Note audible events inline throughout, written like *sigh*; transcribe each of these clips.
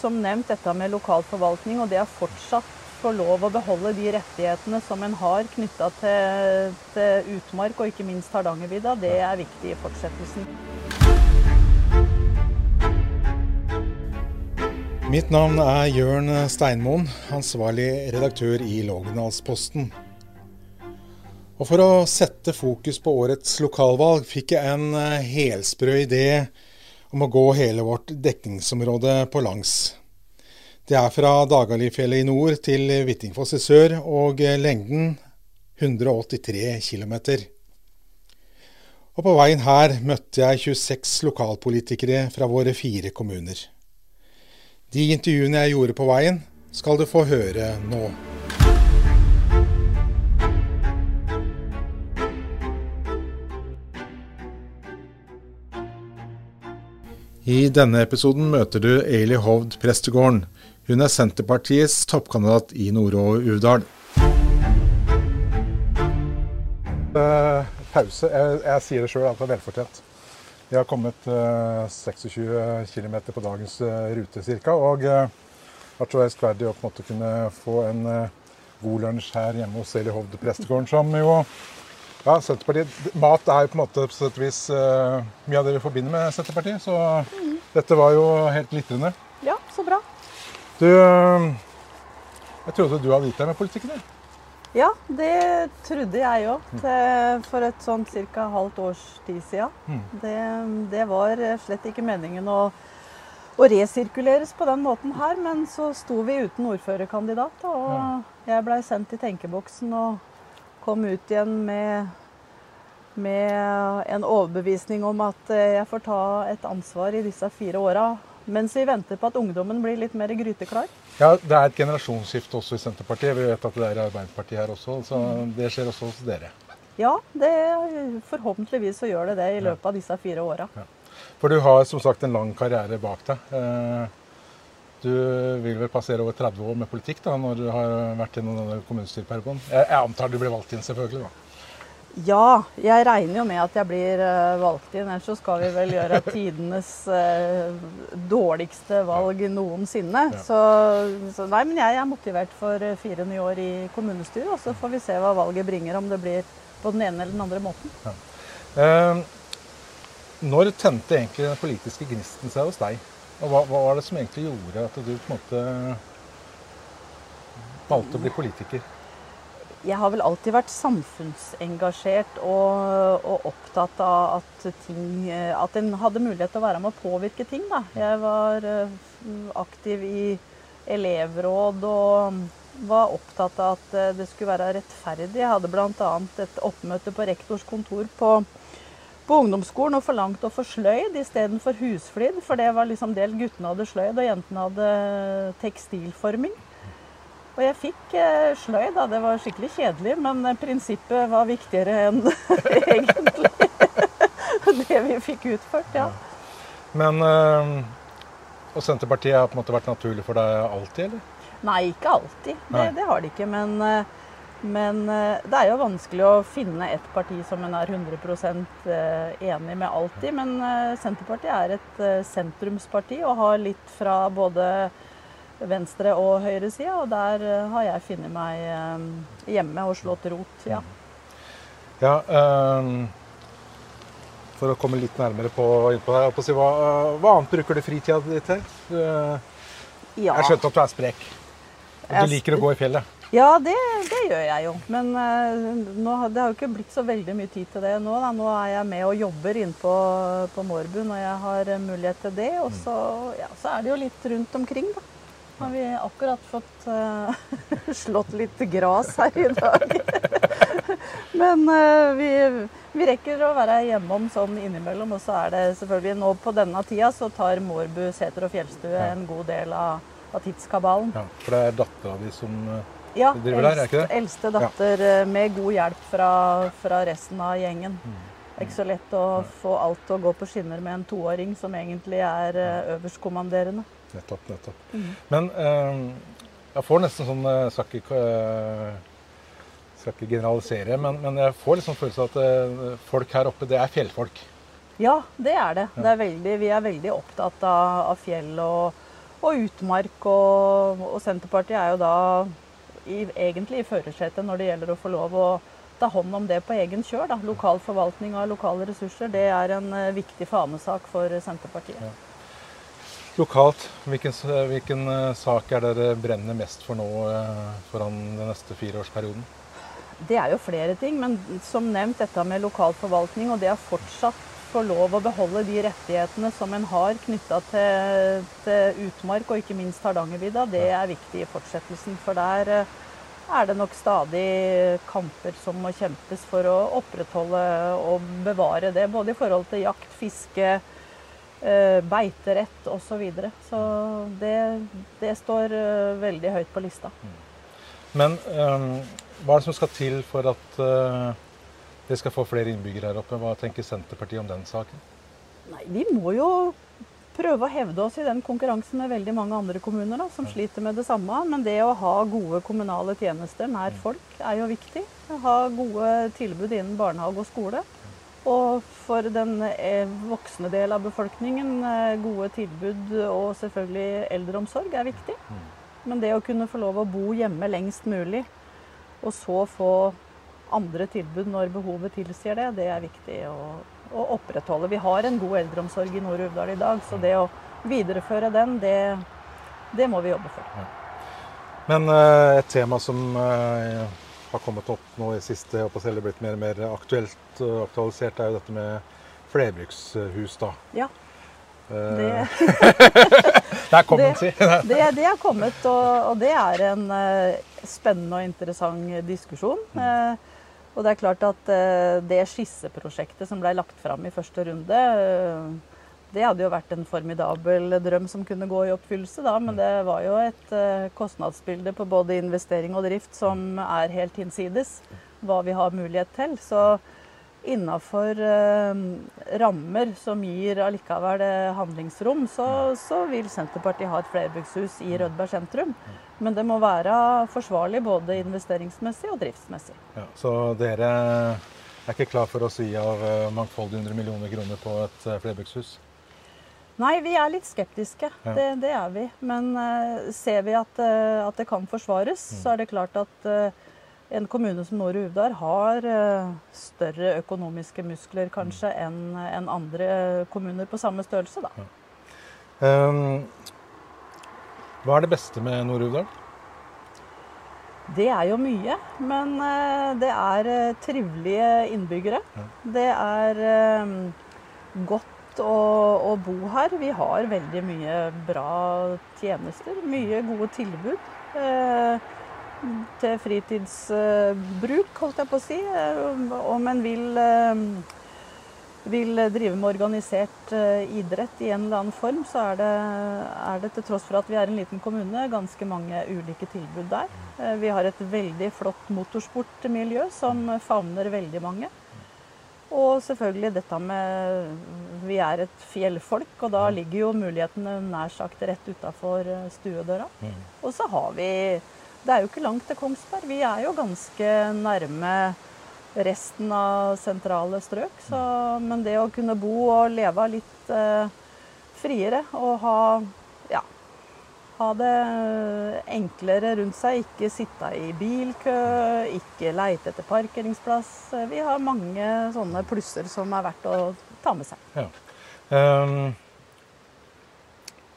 som nevnt dette med lokal forvaltning, og det å fortsatt få lov å beholde de rettighetene som en har knytta til, til, utmark, og ikke minst Hardangervidda, det er viktig i fortsettelsen. Mitt navn er Jørn Steinmoen, ansvarlig redaktør i Lågendalsposten. For å sette fokus på årets lokalvalg fikk jeg en eh, helsprø idé om å gå hele vårt dekningsområde på langs. Det er fra Dagalifjellet i nord til Hvittingfoss i sør, og lengden 183 km. Og på veien her møtte jeg 26 lokalpolitikere fra våre fire kommuner. De intervjuene jeg gjorde på veien, skal du få høre nå. I denne episoden møter du Eli Hovd Prestegården. Hun er Senterpartiets toppkandidat i Nord- Uvdal. Uh, pause. Jeg, jeg, sier det sjøl at det er velfortjent. Vi har kommet uh, 26 km på dagens uh, rute ca. Og uh, vært så elskverdig å på en måte kunne få en god lunsj her hjemme hos Eli Hovd Prestegården, som jo ja, Senterpartiet. Mat er jo på en måte på sett og vis uh, mye av det vi forbinder med Senterpartiet. Så mm. dette var jo helt glitrende. Ja, så bra. Du, uh, jeg trodde du hadde gitt deg med politikken? Jeg. Ja, det trodde jeg òg for et sånn ca. halvt års tid siden. Mm. Det, det, var slett ikke meningen å, å, resirkuleres på den måten her, men så sto vi uten ordførerkandidat, og ja. jeg blei sendt i tenkeboksen. og kom ut igjen med, med en overbevisning om at eh, jeg får ta et ansvar i disse fire åra. Mens vi venter på at ungdommen blir litt mer gryteklar. Ja, Det er et generasjonsskifte også i Senterpartiet. Vi vet at det er i Arbeiderpartiet her også. Så mm. det skjer også hos dere. Ja, det, forhåpentligvis så gjør det det i løpet av disse fire åra. Ja. For du har som sagt en lang karriere bak deg. Eh, du vil vel passere over 30 år med politikk da, når du har vært gjennom denne kommunestyreperioden? Jeg, jeg antar du blir valgt inn, selvfølgelig? da. Ja, jeg regner jo med at jeg blir uh, valgt inn. Ellers så skal vi vel gjøre *laughs* tidenes eh, dårligste valg noensinne. Ja. Så, så, nei, men jeg er motivert for uh, fire nye år i kommunestyret. Og så får vi se hva valget bringer, om det blir på den ene eller den andre måten. Ja. når tente egentlig den politiske gnisten seg hos deg? Og hva, hva, var det som egentlig gjorde at du på en måte valgte å bli politiker? Jeg har vel alltid vært samfunnsengasjert og, og opptatt av at, ting, at en hadde mulighet til å være med å påvirke ting. Da. Jeg var eh, aktiv i elevråd og var opptatt av at eh, det skulle være rettferdig. Jeg hadde bl.a. et oppmøte på rektors kontor på på ungdomsskolen og forlangte å få sløyd istedenfor husflid. For det var liksom del Guttene hadde sløyd, og jentene hadde tekstilforming. Og jeg fikk eh, sløyd, da. Det var skikkelig kjedelig, men eh, prinsippet var viktigere enn *laughs* egentlig *laughs* det vi fikk utført, ja. Men øh, Og Senterpartiet har på en måte vært naturlig for deg alltid, eller? Nei, ikke alltid. Det, det har det ikke. Men men eh, det er jo vanskelig å finne et parti som en er 100 eh, enig med alltid. Men eh, Senterpartiet er et sentrumsparti og har litt fra både venstre- og høyresida. Og der har jeg funnet meg hjemme og slått rot, ja. Ja, um, For å komme litt nærmere på, innpå her, på si, hva, hva, annet bruker du fritida di til? Ja. Jeg skjønte at du er sprek. Og du liker å gå i fjellet? Ja, det, det, gjør jeg jo. Men uh, nå, det har jo ikke blitt så veldig mye tid til det nå. Da. Nå er jeg med og jobber inne på, på Mårbu når jeg har mulighet til det. Og så, ja, så, er det jo litt rundt omkring, da. Nå har vi akkurat fått uh, *laughs* slått litt gras her i dag. *laughs* Men uh, vi, vi, rekker å være hjemom sånn innimellom. Og så er det selvfølgelig nå på denne tida så tar Mårbu seter og fjellstue en god del av, av tidskabalen. Ja, for det er dattera di som ja, eldste, eldste datter ja. Eh, med god hjelp fra, fra, resten av gjengen. Mm. Det er ikke så lett å få alt til å gå på skinner med en toåring som egentlig er uh, øverstkommanderende. Nettopp, nettopp. Mm. Men eh, jeg får nesten sånn Jeg skal ikke, skal ikke generalisere, men, men, jeg får liksom følelse av at folk her oppe, det er fjellfolk. Ja, det er det. det er veldig, vi er veldig opptatt av, av fjell og og utmark. Og, og, Senterpartiet er jo da i, egentlig i førersetet når det gjelder å få lov å ta hånd om det på egen kjør. Da. Lokal forvaltning av lokale ressurser det er en uh, viktig fanesak for Senterpartiet. Ja. Lokalt, hvilken, hvilken uh, sak er dere brenner mest for nå uh, foran den neste fireårsperioden? Det er jo flere ting, men som nevnt dette med lokal forvaltning og det er fortsatt få lov å beholde de rettighetene som en har knytta til, til, utmark og ikke minst Hardangervidda, det er viktig i fortsettelsen. For der eh, er det nok stadig kamper som må kjempes for å opprettholde og bevare det. Både i forhold til jakt, fiske, eh, beiterett osv. Så, videre. så det, det står eh, veldig høyt på lista. Mm. Men um, hva er det som skal til for at uh vi skal få flere innbyggere her oppe. Hva tenker Senterpartiet om den saken? Nei, Vi må jo prøve å hevde oss i den konkurransen med veldig mange andre kommuner da, som ja. sliter med det samme. Men det å ha gode kommunale tjenester nær mm. folk er jo viktig. Ha gode tilbud innen barnehage og skole. Og for den eh, voksne del av befolkningen, eh, gode tilbud og selvfølgelig eldreomsorg er viktig. Mm. Men det å kunne få lov å bo hjemme lengst mulig, og så få andre tilbud når behovet tilsier det, det er viktig å, å opprettholde. Vi har en god eldreomsorg i Nord-Uvdal i dag, så det å videreføre den, det, det må vi jobbe for. Men uh, et tema som uh, har kommet opp nå i siste, og selv blitt mer og mer aktuelt uh, aktualisert, er jo dette med flerbrukshus. da. Ja. Det, *laughs* *laughs* det er kommet, si. det, det er kommet, og, og, det er en spennende og interessant diskusjon. Mm. Og det er klart at eh, det skisseprosjektet som ble lagt fram i første runde, eh, det hadde jo vært en formidabel drøm som kunne gå i oppfyllelse, da. Men det var jo et eh, kostnadsbilde på både investering og drift som er helt hinsides hva vi har mulighet til. Så innafor rammer som gir allikevel handlingsrom, så, så vil Senterpartiet ha et flerbrukshus i Rødberg sentrum. Men det må være forsvarlig både investeringsmessig og driftsmessig. Ja, så dere er ikke klar for å si av eh, mangfoldige hundre millioner kroner på et eh, flerbrukshus? Nei, vi er litt skeptiske. Ja. Det, det, er vi. Men uh, ser vi at, at, det kan forsvares, mm. så er det klart at uh, en kommune som Nord Uvdal har større økonomiske muskler kanskje mm. enn en andre kommuner på samme størrelse. Da. Ja. Um, hva er det beste med Nord-Uvdal? Det er jo mye. Men eh, det er eh, trivelige innbyggere. Ja. Det er eh, godt å, å, bo her. Vi har veldig mye bra tjenester. Mye gode tilbud. Til fritidsbruk, holdt jeg på å si. om en vil vil drive med organisert uh, idrett i en eller annen form, så er det, er det, til tross for at vi er en liten kommune, ganske mange ulike tilbud der. Vi har et veldig flott motorsportmiljø som favner veldig mange. Og selvfølgelig dette med Vi er et fjellfolk, og da ligger jo mulighetene nær sagt rett utafor eh, stuedøra. Mm. Og så har vi Det er jo ikke langt til Kongsberg. Vi er jo ganske nærme resten av sentrale strøk. Så, men det å kunne bo og leve litt eh, friere og ha, ja, ha det enklere rundt seg, ikke sitte i bilkø, ikke leite etter parkeringsplass. Vi har mange sånne plusser som er verdt å ta med seg. Ja. Um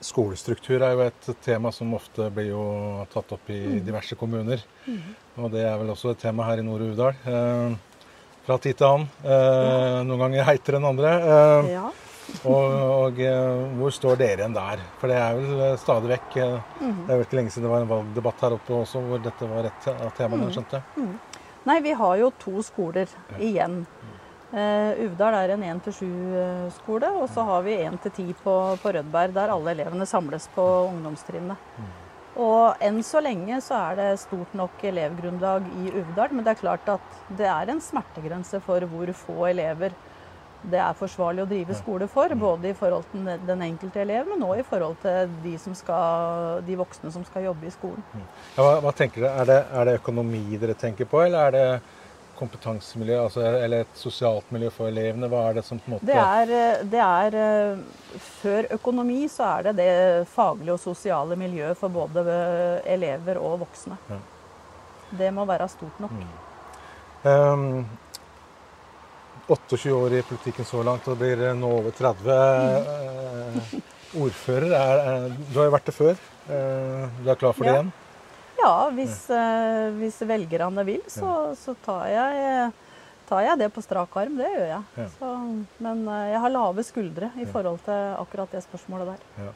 Skolestruktur er jo et tema som ofte blir jo tatt opp i mm. diverse kommuner. Mm. Og det er vel også et tema her i Nord-Uvdal. Eh, fra tid til annen. Eh, noen ganger heitere enn andre. Eh, ja. og, og eh, hvor står dere igjen der? For det er vel eh, stadig vekk mm. Det er vel ikke lenge siden det var en valgdebatt her oppe også hvor dette var et av temaene, mm. skjønte jeg. Mm. Nei, vi har jo to skoler ja. igjen. Uh, Uvdal er en 1-7-skole, og så har vi 1-10 på, på Rødberg, der alle elevene samles på ungdomstrinnet. Mm. Og enn så lenge så er det stort nok elevgrunnlag i Uvdal, men det er klart at det er en smertegrense for hvor få elever det er forsvarlig å drive skole for. Mm. Både i forhold til den enkelte elev, men òg i forhold til de, skal, de, voksne som skal jobbe i skolen. Mm. Ja, hva, hva, tenker dere? Er det, er det, økonomi dere tenker på, eller er det kompetansemiljø, altså, eller et sosialt miljø for elevene? Hva er det som på en måte Det er, eh, det er eh, Før økonomi så er det det faglige og sosiale miljøet for både eh, elever og voksne. Ja. Det må være stort nok. Um, 28 år i politikken så langt, og blir nå over 30. Mm. ordfører, er, du har jo vært det før. Du er klar for det Ja. igjen? Ja, hvis, eh, hvis velgerne vil, så, så tar, jeg, tar jeg det på strak arm. Det gjør jeg. Så, men eh, jeg har lave skuldre i forhold til akkurat det spørsmålet der.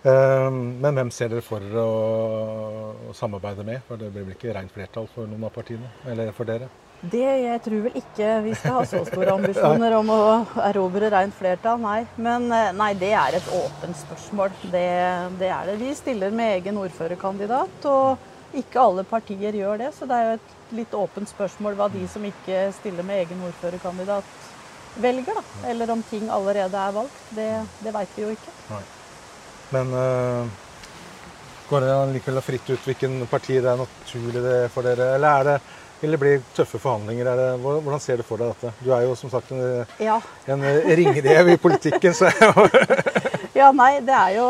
Um, men hvem ser dere for dere å, å samarbeide med? For det blir vel ikke rent flertall for noen av partiene? Eller for dere? Det jeg tror vel ikke vi skal ha så store ambisjoner om å erobre rent flertall, nei. Men eh, nei, det er et åpent spørsmål. Det, det er det. Vi stiller med egen ordførerkandidat, og ikke alle partier gjør det. Så det er jo et litt åpent spørsmål hva de som ikke stiller med egen ordførerkandidat, velger, da. Eller om ting allerede er valgt. Det, det veit vi jo ikke. Nei. Men uh, går det likevel fritt ut hvilken parti det er naturlig det for dere? Eller er det, vil det bli tøffe forhandlinger? Er det, hvordan ser du for deg dette? Du er jo som sagt en, Ja, en ringrev i politikken, så *laughs* Ja, nei, det er jo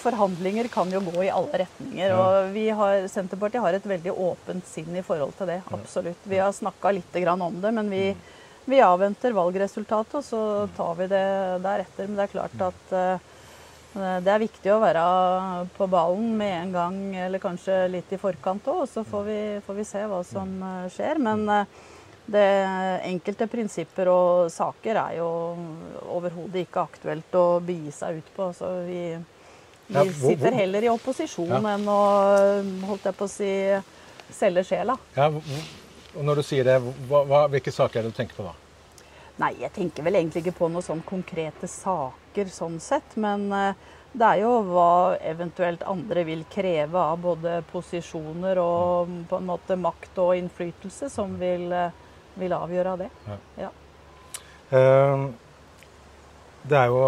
Forhandlinger kan jo gå i alle retninger. Og vi har, Senterpartiet har et veldig åpent sinn i forhold til det. Absolutt. Vi har snakka litt grann om det, men vi, vi avventer valgresultatet, og så tar vi det deretter. Men det er klart at eh, det er viktig å være på ballen med en gang, eller kanskje litt i forkant òg. Og så får vi, får vi se hva som eh, skjer. Men eh, det enkelte prinsipper og saker er jo overhodet ikke aktuelt å begi seg ut på. Så vi, vi sitter heller i opposisjon Ja. enn å holdt jeg på å si, selge sjela. ja, og Når du sier det, hva, hva, hvilke saker er det du tenker på da? Nei, jeg tenker vel egentlig ikke på noen sånn konkrete saker sånn sett. Men eh, det er jo hva eventuelt andre vil kreve av både posisjoner og mm, på en måte makt og innflytelse som vil, eh, vil avgjøre av det. Eh, det er jo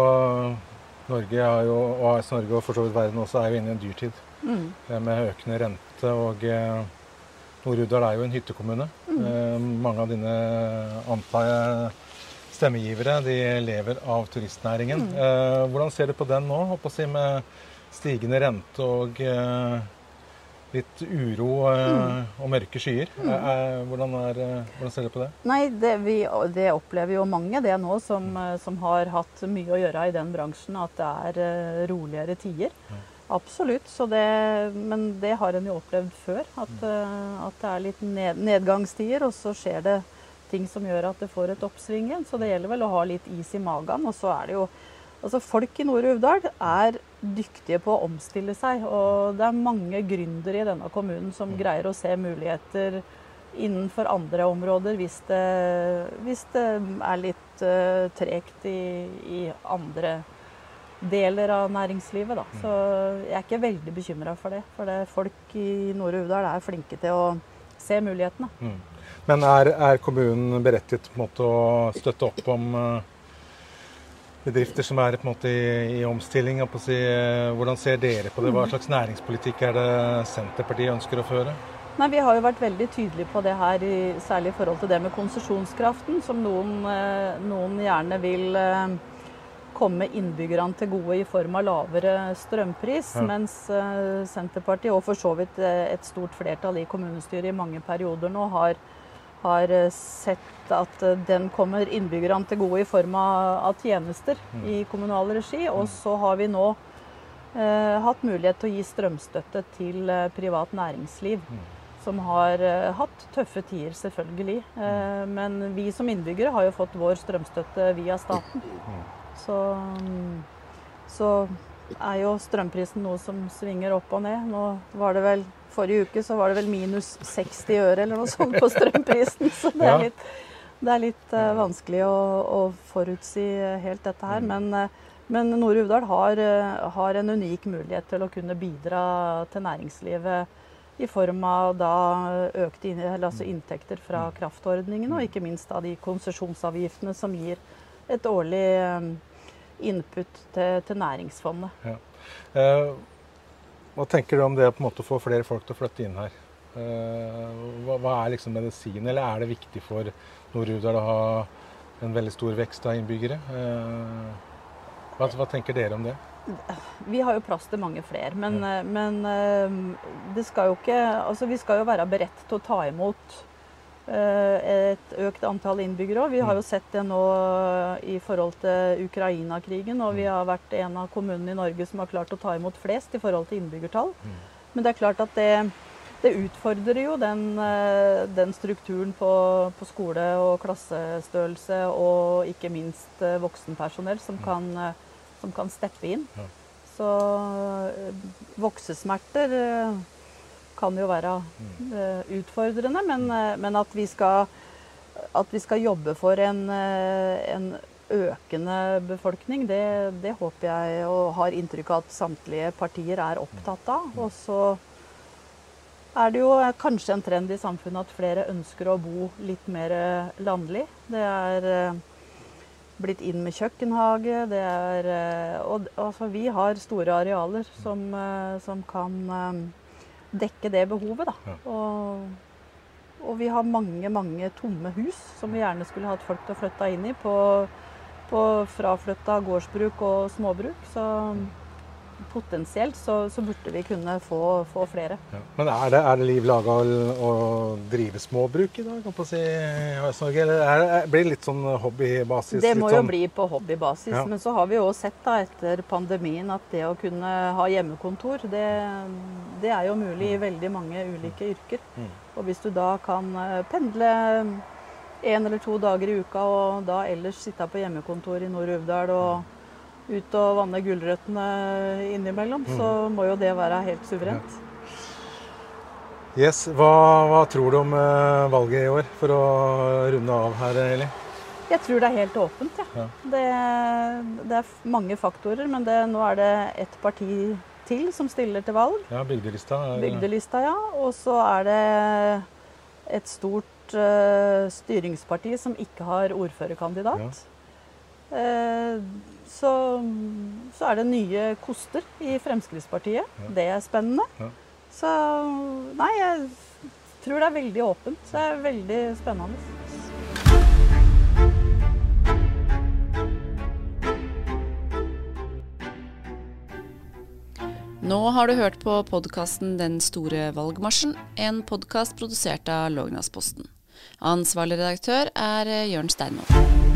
Norge er jo, og AS Norge og for så vidt verden også er jo inne i en dyrtid. Mm. Med økende rente og eh, Nord-Uvdal er jo en hyttekommune. Eh, mange av dine antar jeg stemmegivere de lever av turistnæringen. Eh, hvordan ser du på den nå, håper jeg med stigende rente og eh, litt uro eh, og mørke skyer? Eh, eh, hvordan, er, hvordan ser du på det? Nei, det, vi, det opplever jo mange det nå som, som har hatt mye å gjøre i den bransjen, at det er roligere tider. Absolutt. Så det, men det har en jo opplevd før. At, eh, at det er litt ned, nedgangstider, og så skjer det ting som gjør at det får et oppsving igjen. Så det gjelder vel å ha litt is i magen. Og så er det jo Altså Folk i Nord-Uvdal er dyktige på å omstille seg. Og det er mange gründere i denne kommunen som greier å se muligheter innenfor andre områder hvis det, hvis det er litt uh, tregt i, i andre deler av næringslivet. Da. Så jeg er ikke veldig bekymra for det. For det, folk i Nord-Uvdal er flinke til å se mulighetene. Men er, er kommunen berettiget på en måte å støtte opp om eh, bedrifter som er på en måte i, i omstilling? si, eh, hvordan ser dere på det? Hva slags næringspolitikk er det Senterpartiet ønsker å føre? Nei, Vi har jo vært veldig tydelige på det her, særlig i forhold til det med konsesjonskraften, som noen, eh, noen gjerne vil eh, komme innbyggerne til gode i form av lavere strømpris. Ja. Mens Senterpartiet, og for så vidt et stort flertall i kommunestyret i mange perioder nå, har, har eh, sett at eh, den kommer innbyggerne til gode i form av, tjenester tjenester i kommunal regi. Og så har vi nå eh, hatt mulighet til å gi strømstøtte til eh, privat næringsliv. Som har eh, hatt tøffe tider, selvfølgelig. Eh, men vi som innbyggere har jo fått vår strømstøtte via staten. Så, mm, så er jo strømprisen noe som svinger opp og ned. Nå var det vel Forrige uke så var det vel minus 60 øre eller noe sånt på strømprisen. *laughs* Så det er litt, det er litt uh, vanskelig å, å forutsi helt dette her. Men, uh, men Nord-Uvdal har, uh, har en unik mulighet til å kunne bidra til næringslivet i form av da økte altså inntekter fra kraftordningen, og ikke minst av de konsesjonsavgiftene som gir et årlig input til, til næringsfondet. Eh, hva tenker du om det å få flere folk til å flytte inn her? Hva, hva er liksom medisinen, eller er det viktig for Nord-Rudal å ha en veldig stor vekst av innbyggere? Hva, hva tenker dere om det? Vi har jo plass til mange flere, men, men det skal jo ikke Altså, vi skal jo være beredt til å ta imot et økt antall innbyggere òg. Vi har jo sett det nå i forhold til Ukraina-krigen, og vi har vært en av kommunene i Norge som har klart å ta imot flest i forhold til innbyggertall. Men det er klart at det, det utfordrer jo den, den strukturen på, på, skole og klassestørrelse, og ikke minst voksenpersonell som kan, som kan steppe inn. Så voksesmerter kan jo være uh, utfordrende, men, uh, men at, vi skal, at, vi skal, jobbe for en, uh, en økende befolkning, det, det, håper jeg og har inntrykk av at samtlige partier er opptatt av. Og så er det jo kanskje en trend i samfunnet at flere ønsker å bo litt mer landlig. Det er blitt inn med kjøkkenhage. Det er, og, altså, vi har store arealer som, som kan dekke det behovet. Da. Og, og, vi har mange, mange tomme hus som vi gjerne skulle hatt folk til å flytte inn i på, på fraflytta gårdsbruk og småbruk. Så potensielt så, så, burde vi kunne få, få flere. Ja. Men er det, er det liv laga å, å, drive småbruk i dag? Kan si, eller er det, blir det litt sånn hobbybasis? Det må jo sånn... bli på hobbybasis. Ja. Men så har vi jo sett da, etter pandemien at det å kunne ha hjemmekontor, det, det er jo mulig i veldig mange ulike yrker. Mm. Og hvis du da kan eh, pendle én eller to dager i uka, og da ellers sitte på hjemmekontor i Nord-Uvdal og ut og vanne gulrøttene innimellom, mm. så må jo det være helt suverent. Yes, hva, hva, tror du om uh, valget i år, for å runde av her, Eli? Jeg tror det er helt åpent. Ja. ja. Det, det, er mange faktorer, men det, nå er det ett parti til som stiller til valg. Ja, Bygdelista. Er... Bygdelista, ja. Og så er det et stort uh, styringsparti som ikke har ordførerkandidat. Ja. Uh, så, så, er det nye koster i Fremskrittspartiet. Ja. Det er spennende. Ja. Så nei, jeg tror det er veldig åpent. Så Det er veldig spennende. Nå har du hørt på podkasten Den store valgmarsjen, en podkast produsert av Lågnadsposten. Ansvarlig redaktør er Jørn Steinmoen.